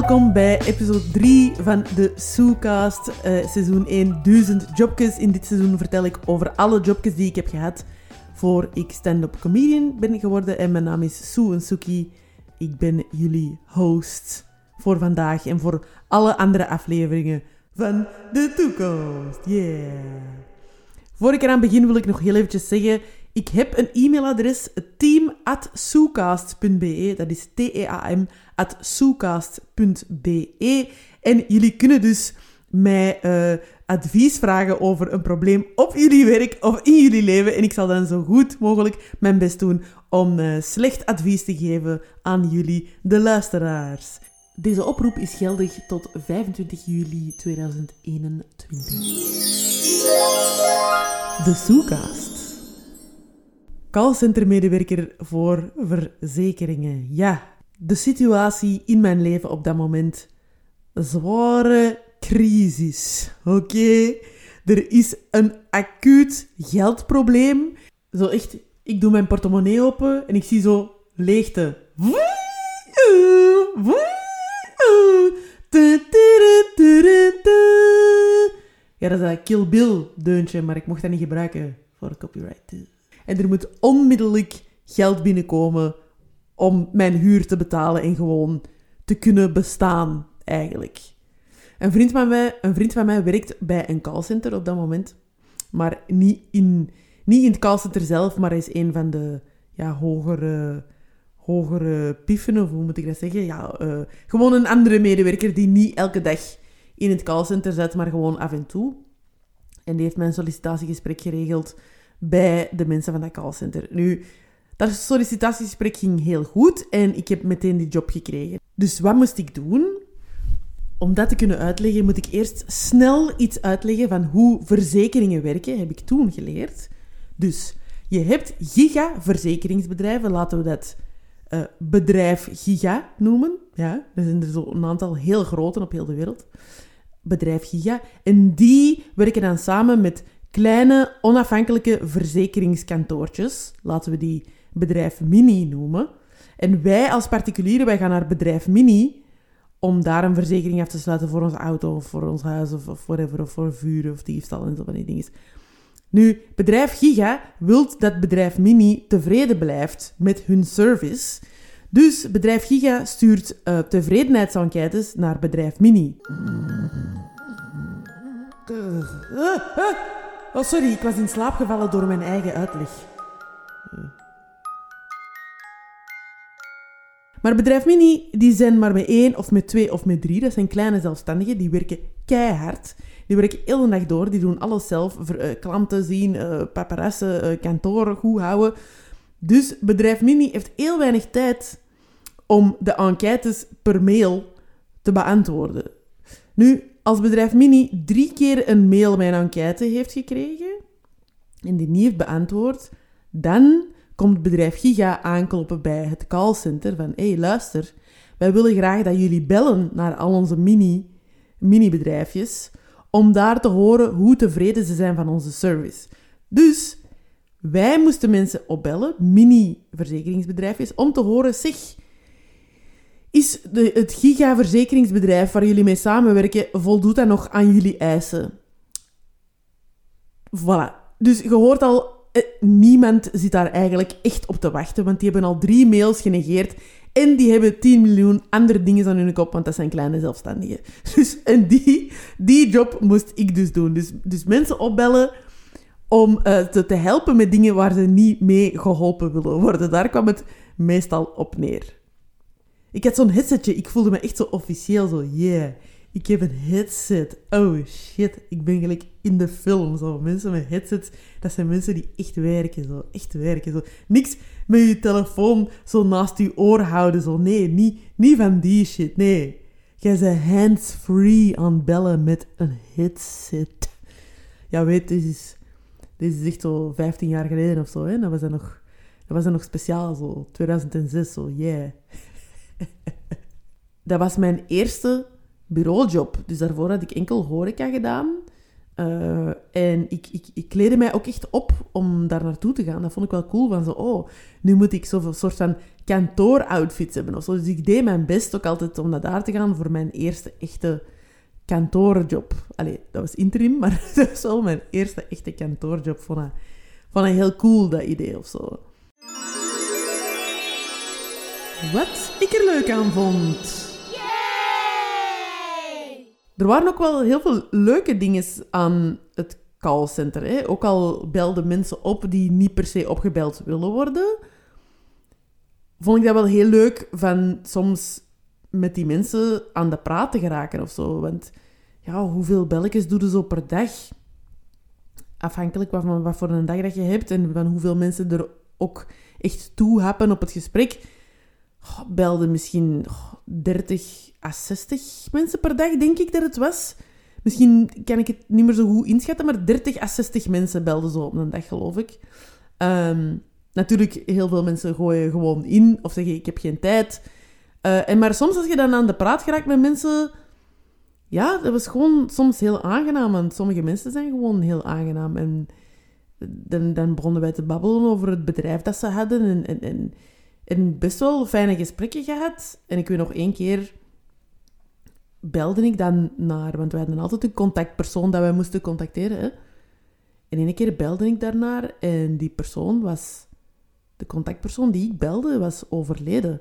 welkom bij episode 3 van de Soecast, uh, seizoen 1, 1000 jobjes. In dit seizoen vertel ik over alle jobjes die ik heb gehad voor ik stand-up comedian ben geworden. En mijn naam is Sue Suki. Ik ben jullie host voor vandaag en voor alle andere afleveringen van de toekomst. Yeah. Voor ik eraan begin wil ik nog heel eventjes zeggen... Ik heb een e-mailadres, team.soecast.be. Dat is T-E-A-M, at soecast.be. En jullie kunnen dus mij uh, advies vragen over een probleem op jullie werk of in jullie leven. En ik zal dan zo goed mogelijk mijn best doen om uh, slecht advies te geven aan jullie, de luisteraars. Deze oproep is geldig tot 25 juli 2021. De Soecast. Callcentermedewerker voor verzekeringen. Ja, de situatie in mijn leven op dat moment. Zware crisis. Oké? Er is een acuut geldprobleem. Zo echt, ik doe mijn portemonnee open en ik zie zo leegte. Ja, dat is een Kill Bill deuntje, maar ik mocht dat niet gebruiken voor copyright. En er moet onmiddellijk geld binnenkomen om mijn huur te betalen en gewoon te kunnen bestaan, eigenlijk. Een vriend van mij, een vriend van mij werkt bij een callcenter op dat moment, maar niet in, niet in het callcenter zelf, maar hij is een van de ja, hogere, hogere piffen, of hoe moet ik dat zeggen? Ja, uh, gewoon een andere medewerker die niet elke dag in het callcenter zit, maar gewoon af en toe. En die heeft mijn sollicitatiegesprek geregeld bij de mensen van dat callcenter. Nu, dat sollicitatiegesprek ging heel goed en ik heb meteen die job gekregen. Dus wat moest ik doen? Om dat te kunnen uitleggen, moet ik eerst snel iets uitleggen van hoe verzekeringen werken, heb ik toen geleerd. Dus je hebt giga-verzekeringsbedrijven, laten we dat uh, bedrijf Giga noemen. Ja, er zijn er zo een aantal heel grote op heel de wereld. Bedrijf Giga. En die werken dan samen met kleine onafhankelijke verzekeringskantoortjes. Laten we die bedrijf Mini noemen. En wij als particulieren, wij gaan naar bedrijf Mini om daar een verzekering af te sluiten voor onze auto of voor ons huis of, of whatever, of voor vuur of diefstal en zo van die dingen. Nu, bedrijf Giga wil dat bedrijf Mini tevreden blijft met hun service. Dus bedrijf Giga stuurt uh, tevredenheidsenquêtes naar bedrijf Mini. Oh, sorry, ik was in slaap gevallen door mijn eigen uitleg. Maar bedrijf Mini, die zijn maar met één of met twee of met drie. Dat zijn kleine zelfstandigen, die werken keihard. Die werken heel de dag door, die doen alles zelf. Uh, klanten zien, uh, paparazzen, uh, kantoren goed houden. Dus bedrijf Mini heeft heel weinig tijd om de enquêtes per mail te beantwoorden. Nu, als bedrijf Mini drie keer een mail met een enquête heeft gekregen en die niet heeft beantwoord, dan komt bedrijf Giga aankloppen bij het callcenter van hé, hey, luister, wij willen graag dat jullie bellen naar al onze mini, mini-bedrijfjes om daar te horen hoe tevreden ze zijn van onze service. Dus wij moesten mensen opbellen, mini-verzekeringsbedrijfjes, om te horen, zeg, is de, het giga-verzekeringsbedrijf waar jullie mee samenwerken, voldoet dat nog aan jullie eisen? Voilà. Dus je hoort al, niemand zit daar eigenlijk echt op te wachten, want die hebben al drie mails genegeerd en die hebben 10 miljoen andere dingen aan hun kop, want dat zijn kleine zelfstandigen. Dus, en die, die job moest ik dus doen. Dus, dus mensen opbellen om uh, te, te helpen met dingen waar ze niet mee geholpen willen worden. Daar kwam het meestal op neer. Ik had zo'n headsetje, ik voelde me echt zo officieel, zo yeah. Ik heb een headset. Oh shit, ik ben gelijk in de film. Zo. Mensen met headsets, dat zijn mensen die echt werken. Zo. Echt werken. Zo. Niks met je telefoon zo naast je oor houden. Zo. Nee, niet, niet van die shit. Nee. Jij bent hands-free aan bellen met een headset. Ja, weet, dit is, dit is echt zo 15 jaar geleden of zo. Hè? Dat was dan nog, dat was dan nog speciaal, zo 2006, zo yeah. dat was mijn eerste bureaujob. Dus daarvoor had ik enkel horeca gedaan. Eh, en ik, ik, ik kleedde mij ook echt op om daar naartoe te gaan. Dat vond ik wel cool. Van zo, oh, nu moet ik zo'n soort van kantooroutfits hebben of zo. Dus ik deed mijn best ook altijd om naar daar te gaan voor mijn eerste echte kantoorjob. Allee, dat was interim, maar dat was wel mijn eerste echte kantoorjob. Vond ik, vond ik heel cool, dat idee of zo. Wat ik er leuk aan vond. Er waren ook wel heel veel leuke dingen aan het callcenter. Hè? Ook al belden mensen op die niet per se opgebeld willen worden, vond ik dat wel heel leuk van soms met die mensen aan de praat te geraken of zo. Want ja, hoeveel belletjes doe je zo per dag? Afhankelijk van wat voor een dag dat je hebt en van hoeveel mensen er ook echt toe happen op het gesprek. Oh, belde misschien 30 à 60 mensen per dag, denk ik dat het was. Misschien kan ik het niet meer zo goed inschatten, maar 30 à 60 mensen belden zo op een dag, geloof ik. Um, natuurlijk, heel veel mensen gooien gewoon in of zeggen ik heb geen tijd. Uh, en maar soms als je dan aan de praat geraakt met mensen... Ja, dat was gewoon soms heel aangenaam. Want sommige mensen zijn gewoon heel aangenaam. En dan, dan begonnen wij te babbelen over het bedrijf dat ze hadden. En, en, en, en best wel fijne gesprekken gehad. En ik weet nog één keer belde ik dan naar, want we hadden altijd een contactpersoon dat wij moesten contacteren. Hè? En een keer belde ik daarnaar en die persoon was, de contactpersoon die ik belde, was overleden.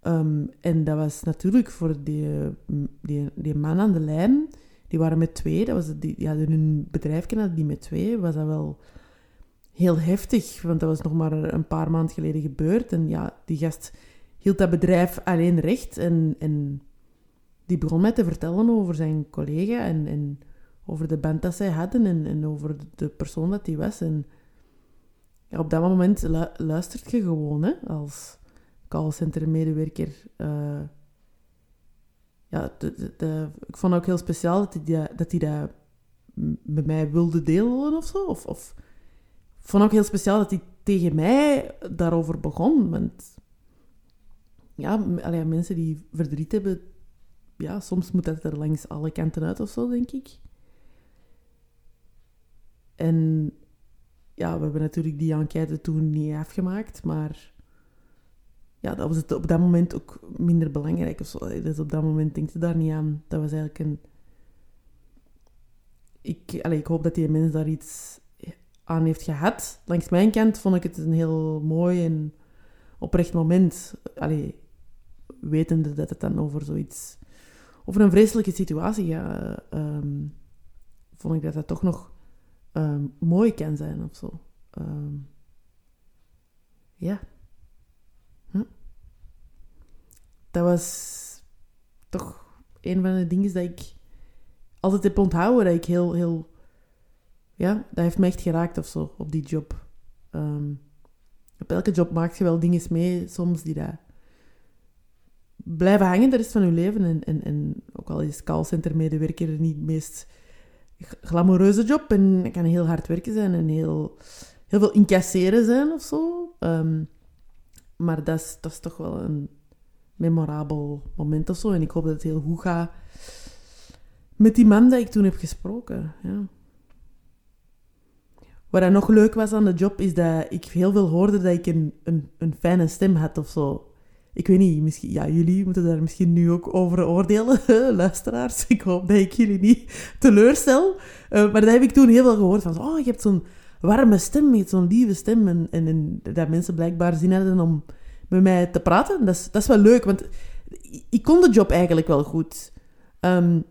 Ehm, en dat was natuurlijk voor die, die, die man aan de lijn, die waren met twee, dat was die, ja, hun bedrijf hadden die met twee, was dat wel heel heftig, want dat was nog maar een paar maanden geleden gebeurd. En ja, die gast hield dat bedrijf alleen recht en, en die begon mij te vertellen over zijn collega en, en over de band dat zij hadden en, en over de persoon dat hij was. En ja, op dat moment lu luistert je gewoon hè, als callcenter-medewerker. Uh, ja, ik vond het ook heel speciaal dat hij dat, hij dat met mij wilde delen of zo. Of, of ik vond ook heel speciaal dat hij tegen mij daarover begon. Want ja, allee, mensen die verdriet hebben, ja, soms moet dat er langs alle kanten uit of zo, denk ik. En ja, we hebben natuurlijk die enquête toen niet afgemaakt, maar ja, dat was het op dat moment ook minder belangrijk of zo. Dus op dat moment denk je daar niet aan. Dat was eigenlijk een... Ik, allez, ik hoop dat die mens daar iets aan heeft gehad. Langs mijn kant vond ik het een heel mooi en oprecht moment. Allee, wetende dat het dan over zoiets over een vreselijke situatie ehm, vond ik dat dat toch nog ehm, mooi kan zijn of zo. Ehm, ja. Hm. Dat was toch een van de dingen dat ik altijd heb onthouden. Dat ik heel, heel... Ja, dat heeft me echt geraakt of zo, op die job. op elke job maak je wel dingen mee, soms die dat blijven hangen de rest van je leven. En, en, en ook al is callcenter-medewerker niet het meest glamoureuze job en kan heel hard werken zijn en heel, heel veel incasseren zijn of zo. Ehm, maar dat is, dat is toch wel een memorabel moment of zo. En ik hoop dat het heel goed gaat met die man dat ik toen heb gesproken. Ja. Wat dan nog leuk was aan de job, is dat ik heel veel hoorde dat ik een, een, een fijne stem had of zo ik weet niet, misschien, ja, jullie moeten daar misschien nu ook over oordelen, luisteraars. Ik hoop dat ik jullie niet teleurstel. Uh, maar dat heb ik toen heel veel gehoord van, oh, je hebt zo'n warme stem, je hebt zo'n lieve stem. En, en, dat mensen blijkbaar zin hadden om met mij te praten. Dat is, dat is wel leuk, want ik kon de job eigenlijk wel goed. Um,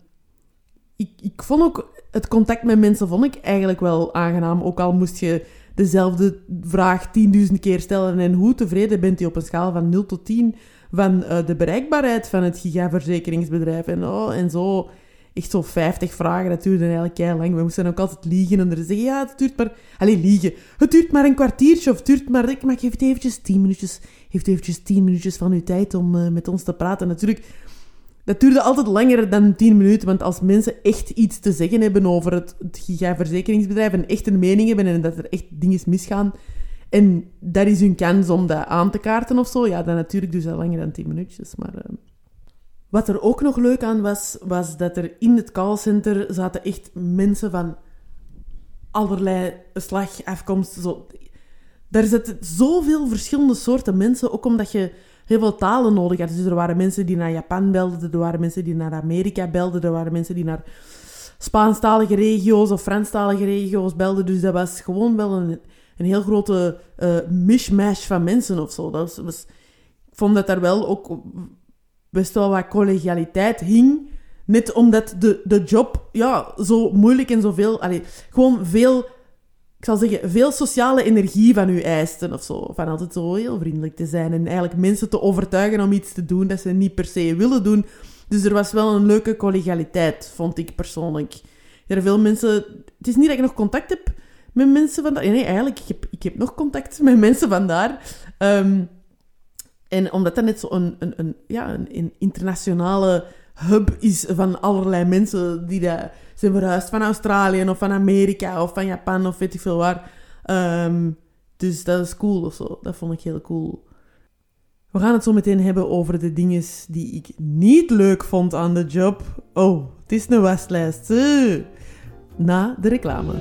ik, ik vond ook het contact met mensen vond ik eigenlijk wel aangenaam. Ook al moest je dezelfde vraag 10.000 keer stellen. En hoe tevreden bent u op een schaal van 0 tot 10 van uh, de bereikbaarheid van het gigaverzekeringsbedrijf? En, oh, en zo, echt zo 50 vragen, dat duurde eigenlijk heel lang. We moesten ook altijd liegen en er zeggen, ja, het duurt maar... Allee, liegen. Het duurt maar een kwartiertje of het duurt maar... Ik mag even eventjes 10 minuutjes... Heeft u eventjes 10 minuutjes van uw tijd om uh, met ons te praten? Natuurlijk dat duurde altijd langer dan 10 minuten, want als mensen echt iets te zeggen hebben over het, het gigaverzekeringsbedrijf en echt een mening hebben en dat er echt dingen misgaan, en dat is hun kans om dat aan te kaarten of zo, ja, dan natuurlijk dus dat langer dan 10 minuutjes. Maar uh, Wat er ook nog leuk aan was, was dat er in het callcenter zaten echt mensen van allerlei slag, afkomst. Zo. Daar zitten zoveel verschillende soorten mensen, ook omdat je heel veel talen nodig had. Dus er waren mensen die naar Japan belden, er waren mensen die naar Amerika belden, er waren mensen die naar Spaanstalige regio's of Franstalige regio's belden. Dus dat was gewoon wel een, een heel grote uh, mishmash van mensen of zo. Dat was, ik vond dat daar wel ook best wel wat collegialiteit hing. Net omdat de, de job ja, zo moeilijk en zoveel... Allee, gewoon veel, ik zal zeggen, veel sociale energie van u eisten of zo. Van altijd zo heel vriendelijk te zijn en eigenlijk mensen te overtuigen om iets te doen dat ze niet per se willen doen. Dus er was wel een leuke collegialiteit, vond ik persoonlijk. Er veel mensen... Het is niet dat ik nog contact heb met mensen van daar. Nee, eigenlijk, ik heb, ik heb nog contact met mensen van daar. Ehm, en omdat dat net zo een, een, een, ja, een, internationale hub is van allerlei mensen die daar zijn verhuisd van Australië of van Amerika of van Japan of weet ik veel waar. Ehm, dus dat is cool of zo. Dat vond ik heel cool. We gaan het zo meteen hebben over de dingen die ik niet leuk vond aan de job. Oh, het is een waslijst. Na de reclame.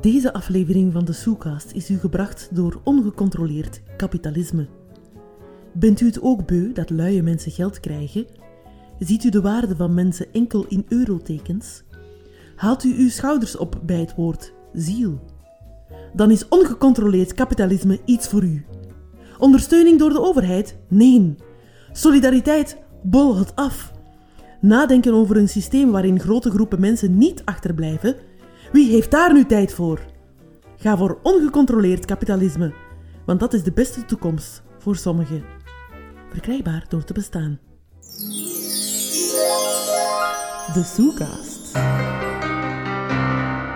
Deze aflevering van de Soecast is u gebracht door ongecontroleerd kapitalisme. Bent u het ook beu dat luie mensen geld krijgen? Ziet u de waarde van mensen enkel in eurotekens? Haalt u uw schouders op bij het woord ziel? Dan is ongecontroleerd kapitalisme iets voor u. Ondersteuning door de overheid? Nee. Solidariteit? Bol het af. Nadenken over een systeem waarin grote groepen mensen niet achterblijven? Wie heeft daar nu tijd voor? Ga voor ongecontroleerd kapitalisme, want dat is de beste toekomst voor sommigen. Verkrijgbaar door te bestaan. De Soekast.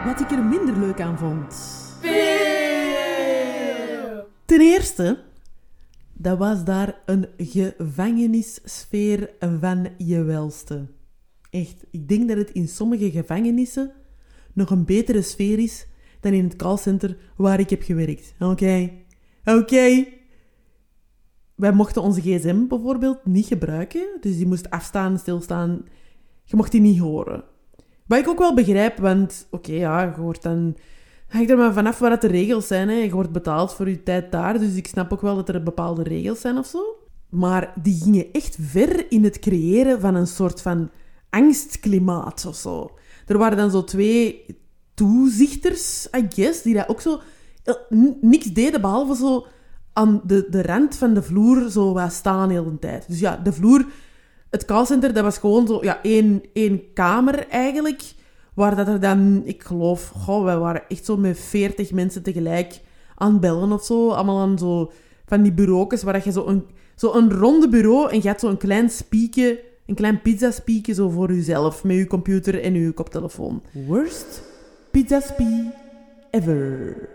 Wat ik er minder leuk aan vond. Ten eerste, dat was daar een gevangenissfeer van je welste. Echt, ik denk dat het in sommige gevangenissen nog een betere sfeer is dan in het callcenter waar ik heb gewerkt. Oké, oké. Wij mochten onze gsm bijvoorbeeld niet gebruiken, dus die moest afstaan, stilstaan. Je mocht die niet horen. Wat ik ook wel begrijp, want oké, ja, je hoort dan... Hangt er maar vanaf wat de regels zijn. Hè. Je wordt betaald voor je tijd daar, dus ik snap ook wel dat er bepaalde regels zijn of zo. Maar die gingen echt ver in het creëren van een soort van angstklimaat of zo. Er waren dan zo twee toezichters, I guess, die dat ook zo eh, niks deden, behalve zo aan de, de rand van de vloer zo wat staan de hele tijd. Dus ja, de vloer, het callcenter, dat was gewoon zo ja, één, één kamer eigenlijk, waar dat er dan, ik geloof, goh, wij waren echt zo met veertig mensen tegelijk aan bellen of zo. Allemaal aan zo van die bureaus, waar je zo een, zo een ronde bureau en je had zo'n klein spiekje een klein pizzaspiekje zo voor uzelf, met uw computer en uw koptelefoon. Worst pizzaspie ever.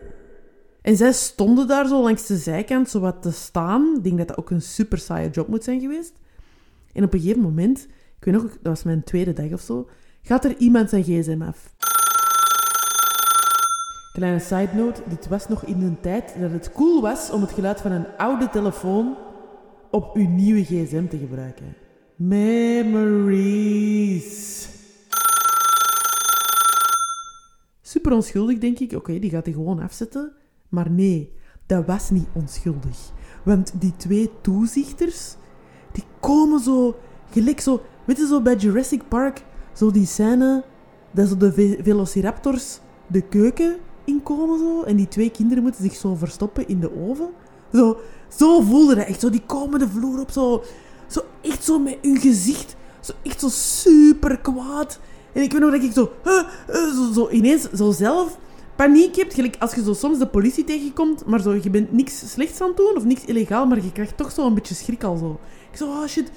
En zij stonden daar zo langs de zijkant zo wat te staan. Ik denk dat dat ook een super saaie job moet zijn geweest. En op een gegeven moment, ik weet nog, dat was mijn tweede dag of zo, gaat er iemand zijn gsm af. Kleine side note, dit was nog in een tijd dat het cool was om het geluid van een oude telefoon op uw nieuwe gsm te gebruiken. Memories. Super onschuldig, denk ik. Oké, die gaat hij gewoon afzetten. Maar nee, dat was niet onschuldig. Want die twee toezichters, die komen zo, gelijk zo, weet je zo bij Jurassic Park, zo die scène dat zo de velociraptors de keuken inkomen zo, en die twee kinderen moeten zich zo verstoppen in de oven. Zo, zo voelde dat echt, zo die komen de vloer op, zo zo echt zo met hun gezicht. Zo echt zo super kwaad. En ik weet nog dat ik zo, zo, zo ineens zo zelf paniek hebt. Gelijk als je zo soms de politie tegenkomt, maar zo, je bent niks slechts aan het doen of niks illegaal, maar je krijgt toch zo een beetje schrik al zo. Ik zo, oh shit.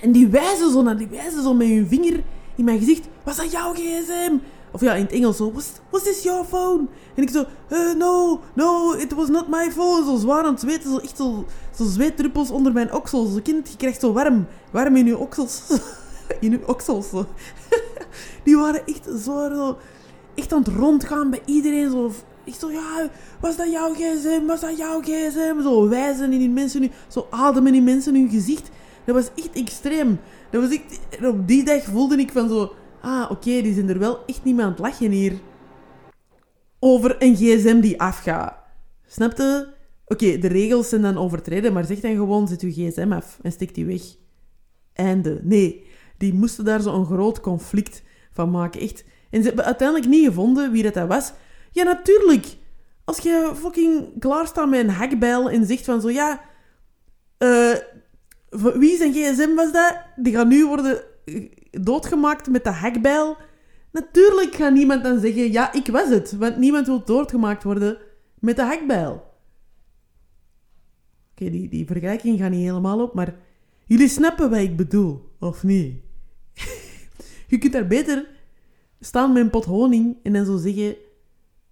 En die wijzen zo naar die wijzen zo met hun vinger in mijn gezicht. Was dat jouw gsm? Of ja, in het Engels zo, was, was this your phone? En ik zo, uh, no, no, it was not my phone. Zo zwaar aan het zweten, zo echt zo, zo zweetdruppels onder mijn oksels. Zo kind, je krijgt zo warm, warm in je oksels. in je oksels. Die waren echt zwaar, zo, echt aan het rondgaan bij iedereen. Zo Ik zo, ja, was dat jouw gsm? Was dat jouw gsm? Zo wijzen in die mensen nu, zo ademen in mensen hun gezicht. Dat was echt extreem. Dat was echt, op die dag voelde ik van zo, ah, oké, die zijn er wel echt niet meer aan het lachen hier. Over een gsm die afgaat. Snapte? Oké, de regels zijn dan overtreden, maar zeg dan gewoon, zet uw gsm af en stik die weg. Einde. Nee, die moesten daar zo'n groot conflict van maken. Echt. En ze hebben uiteindelijk niet gevonden wie dat, dat was. Ja, natuurlijk. Als je fucking klaarstaat met een hakbijl en zegt van zo, ja... eh wie zijn gsm was dat? Die gaat nu worden doodgemaakt met de hakbijl. Natuurlijk gaat niemand dan zeggen, ja, ik was het. Want niemand wil doodgemaakt worden met de hakbijl. Oké, die, die vergelijking gaat niet helemaal op, maar jullie snappen wat ik bedoel, of niet? je kunt daar beter staan met een pot honing en dan zo zeggen,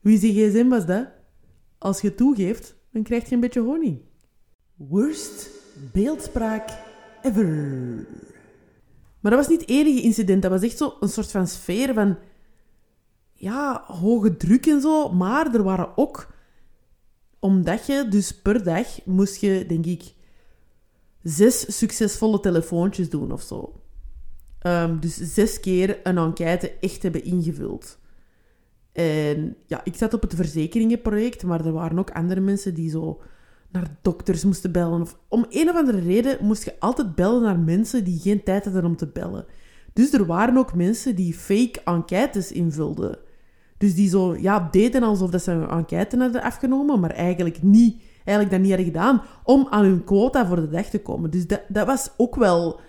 wie zijn gsm was dat? Als je toegeeft, dan krijg je een beetje honing. Worst beeldspraak ever. Maar dat was niet het enige incident. Dat was echt zo een soort van sfeer van... Ja, hoge druk en zo. Maar er waren ook... Omdat je dus per dag moest je, denk ik... Zes succesvolle telefoontjes doen of zo. Ehm, dus zes keer een enquête echt hebben ingevuld. En ja, ik zat op het verzekeringenproject, maar er waren ook andere mensen die zo naar dokters moesten bellen. Of, om een of andere reden moest je altijd bellen naar mensen die geen tijd hadden om te bellen. Dus er waren ook mensen die fake enquêtes invulden. Dus die zo, ja, deden alsof dat ze een enquête hadden afgenomen, maar eigenlijk niet, eigenlijk dat niet hadden gedaan om aan hun quota voor de dag te komen. Dus dat, dat was ook wel...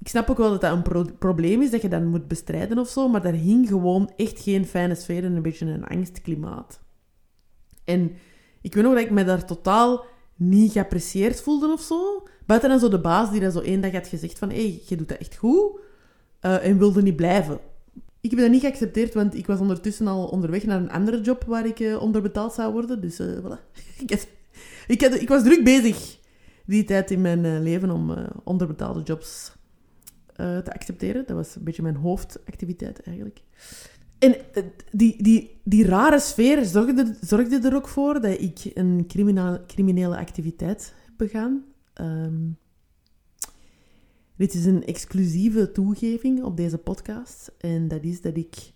Ik snap ook wel dat dat een pro- probleem is, dat je dat moet bestrijden of zo, maar daar hing gewoon echt geen fijne sfeer en een beetje een angstklimaat. En ik weet nog dat ik me daar totaal niet geapprecieerd voelde of zo. Buiten dan zo de baas die dat zo één dag had gezegd van hé, hey, je doet dat echt goed eh, en wilde niet blijven. Ik heb dat niet geaccepteerd, want ik was ondertussen al onderweg naar een andere job waar ik eh, onderbetaald zou worden. Dus eh, voilà. ik, ik, ik was druk bezig die tijd in mijn leven om onderbetaalde jobs eh, te accepteren. Dat was een beetje mijn hoofdactiviteit eigenlijk. En eh, die, die, die rare sfeer zorgde, zorgde er ook voor dat ik een criminele, criminele activiteit heb begaan. Ehm, dit is een exclusieve toegeving op deze podcast. En dat is dat ik...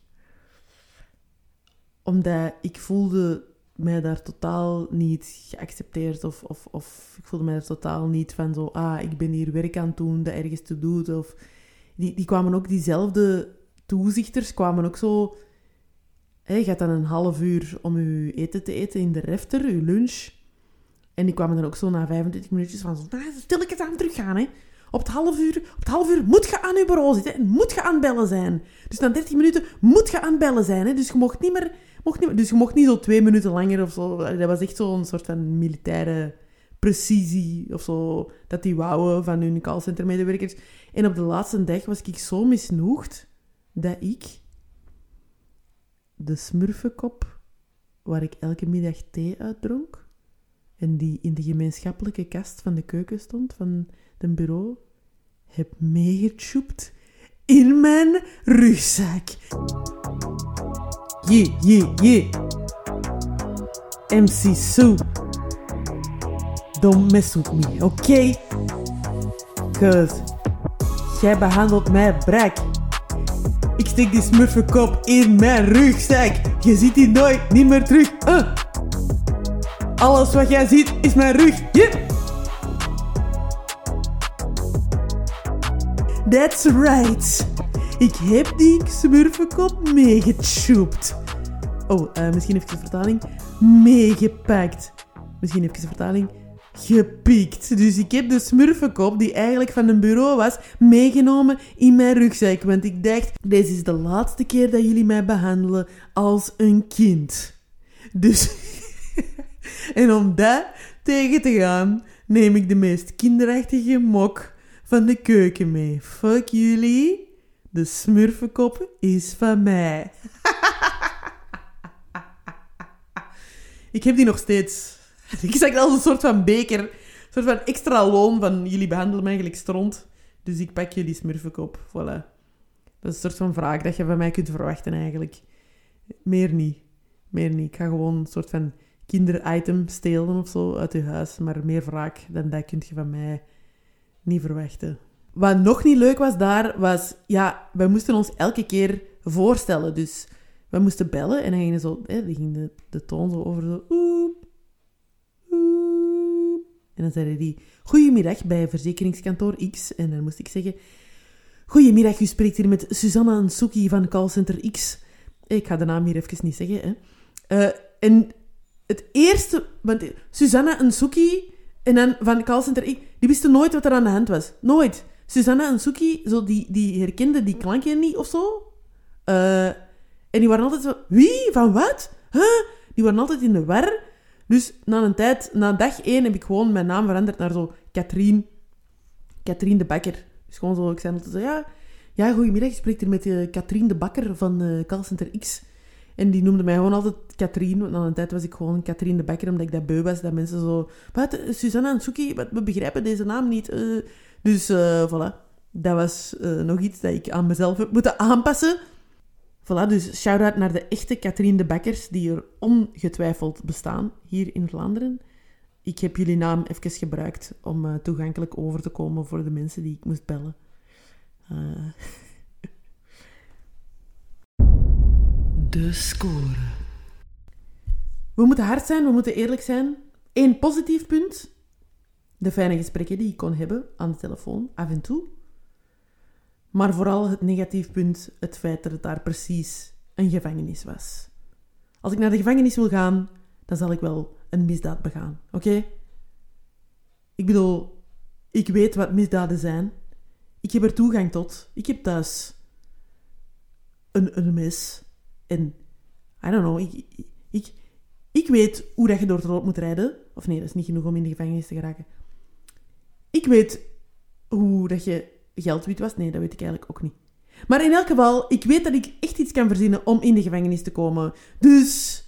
Omdat ik voelde mij daar totaal niet geaccepteerd of, of, of ik voelde mij er totaal niet van zo, ah, ik ben hier werk aan het doen dat ergens te doet. Of, die, die kwamen ook, diezelfde toezichters kwamen ook zo... Hè, je gaat dan een half uur om je eten te eten in de refter, je lunch. En die kwamen dan ook zo na 25 minuutjes van zo, nou, stilletjes aan teruggaan, hè. Op het, half uur, op het half uur moet je aan je bureau zitten en moet je aan het bellen zijn. Dus na 30 minuten moet je aan bellen zijn. Hè? Dus je mocht niet meer, mocht niet, dus je mocht niet zo twee minuten langer of zo. Dat was echt zo'n soort van militaire precisie of zo. Dat die wouden van hun callcenter-medewerkers. En op de laatste dag was ik zo misnoegd dat ik de smurfenkop, waar ik elke middag thee uitdronk, en die in de gemeenschappelijke kast van de keuken stond, van het bureau, heb meegetjoept in mijn rugzak. Yeah, yeah, yeah. MC Sue. Don't mess with me, oké? Okay? Cause jij behandelt mij brak. Ik steek die smurfenkop in mijn rugzak. Je ziet die nooit niet meer terug. Uh. Alles wat jij ziet is mijn rug. Yeah. That's right. Ik heb die smurfenkop meegetjoept. Oh, uh, misschien even de vertaling. Meegepakt. Misschien even de vertaling. Gepikt. Dus ik heb de smurfenkop, die eigenlijk van een bureau was, meegenomen in mijn rugzak. Want ik dacht, deze is de laatste keer dat jullie mij behandelen als een kind. Dus... en om dat tegen te gaan, neem ik de meest kinderachtige mok van de keuken mee. Fuck jullie. De smurfenkop is van mij. ik heb die nog steeds. Ik zag als een soort van beker. Een soort van extra loon van jullie behandelen mij eigenlijk stront. Dus ik pak jullie smurfenkop. Voilà. Dat is een soort van vraag dat je van mij kunt verwachten eigenlijk. Meer niet. Meer niet. Ik ga gewoon een soort van kinderitem stelen of zo uit je huis. Maar meer wraak dan dat kun je van mij niet verwachten. Wat nog niet leuk was daar, was... Ja, wij moesten ons elke keer voorstellen. Dus we moesten bellen en dan ging, zo, hè, ging de, de toon zo over zo... Oep. En dan zeiden die... Goedemiddag bij verzekeringskantoor X. En dan moest ik zeggen... Goedemiddag, u spreekt hier met Susanna Nsuki van callcenter X. Ik ga de naam hier even niet zeggen. Hè. Uh, en het eerste... Want Susanna Nsuki en dan van callcenter X... Die wisten nooit wat er aan de hand was. Nooit. Susanna Nsuki, zo die, die herkende die klankje niet of zo. Uh, en die waren altijd zo... Wie? Van wat? Die waren altijd in de war. Dus na een tijd, na dag één, heb ik gewoon mijn naam veranderd naar zo Katrien. Katrien de Bakker. Dus gewoon zo, ik zei altijd zo, ja... Ja, goedemiddag, je spreekt hier met uh, Katrien de Bakker van uh, Callcenter X. En die noemde mij gewoon altijd Katrien. Want na een tijd was ik gewoon Katrien de Bakker, omdat ik dat beu was. Dat mensen zo... Wat, Susanna en Suki, we begrijpen deze naam niet. Uh, dus, voilà. Dat was nog iets dat ik aan mezelf heb moeten aanpassen. Voilà, dus shout-out naar de echte Katrien de Bakkers, die er ongetwijfeld bestaan hier in Vlaanderen. Ik heb jullie naam even gebruikt om uh, toegankelijk over te komen voor de mensen die ik moest bellen. De. We moeten hard zijn, we moeten eerlijk zijn. Eén positief punt. De fijne gesprekken die ik kon hebben aan de telefoon, af en toe. Maar vooral het negatief punt, het feit dat het daar precies een gevangenis was. Als ik naar de gevangenis wil gaan, dan zal ik wel een misdaad begaan, oké? Ik bedoel, ik weet wat misdaden zijn. Ik heb er toegang tot. Ik heb thuis een, een mes. En, I don't know, ik, ik, ik weet hoe dat je door het rood moet rijden. Of nee, dat is niet genoeg om in de gevangenis te geraken. Ik weet hoe dat je geld wit was? Nee, dat weet ik eigenlijk ook niet. Maar in elk geval, ik weet dat ik echt iets kan verzinnen om in de gevangenis te komen. Dus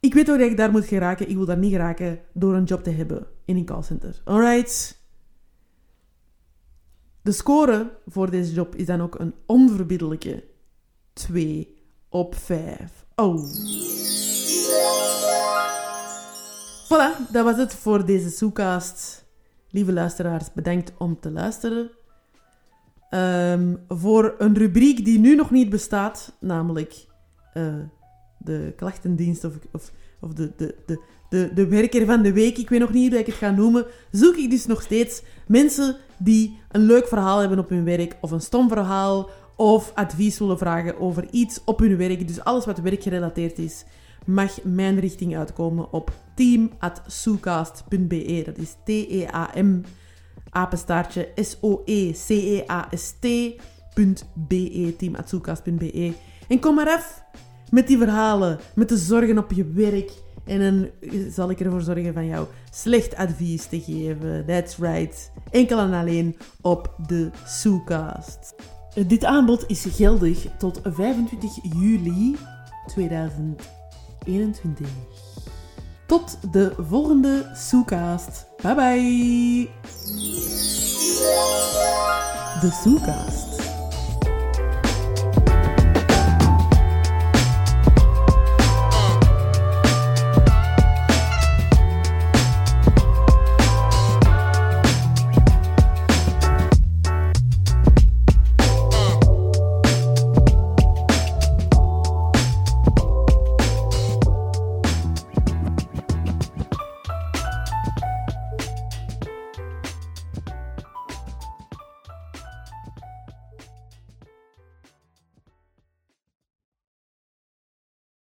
ik weet hoe ik daar moet geraken. Ik wil daar niet geraken door een job te hebben in een callcenter. Alright? De score voor deze job is dan ook een onverbiddelijke 2 op 5. Oh. Voilà, dat was het voor deze Soecast. Lieve luisteraars, bedankt om te luisteren. Um, voor een rubriek die nu nog niet bestaat, namelijk uh, de klachtendienst of, of, of de, de, de, de, de werker van de week, ik weet nog niet hoe ik het ga noemen, zoek ik dus nog steeds mensen die een leuk verhaal hebben op hun werk, of een stom verhaal, of advies willen vragen over iets op hun werk. Dus alles wat werkgerelateerd is mag mijn richting uitkomen op team.soecast.be. Dat is T-E-A-M, apenstaartje S-O-E-C-E-A-S-T.be, team.soecast.be. En kom maar af met die verhalen, met de zorgen op je werk. En dan zal ik ervoor zorgen van jou slecht advies te geven. That's right. Enkel en alleen op de Soecast. Dit aanbod is geldig tot 25 juli 2020. 21. Tot de volgende Soecast. Bye bye. De Soecast.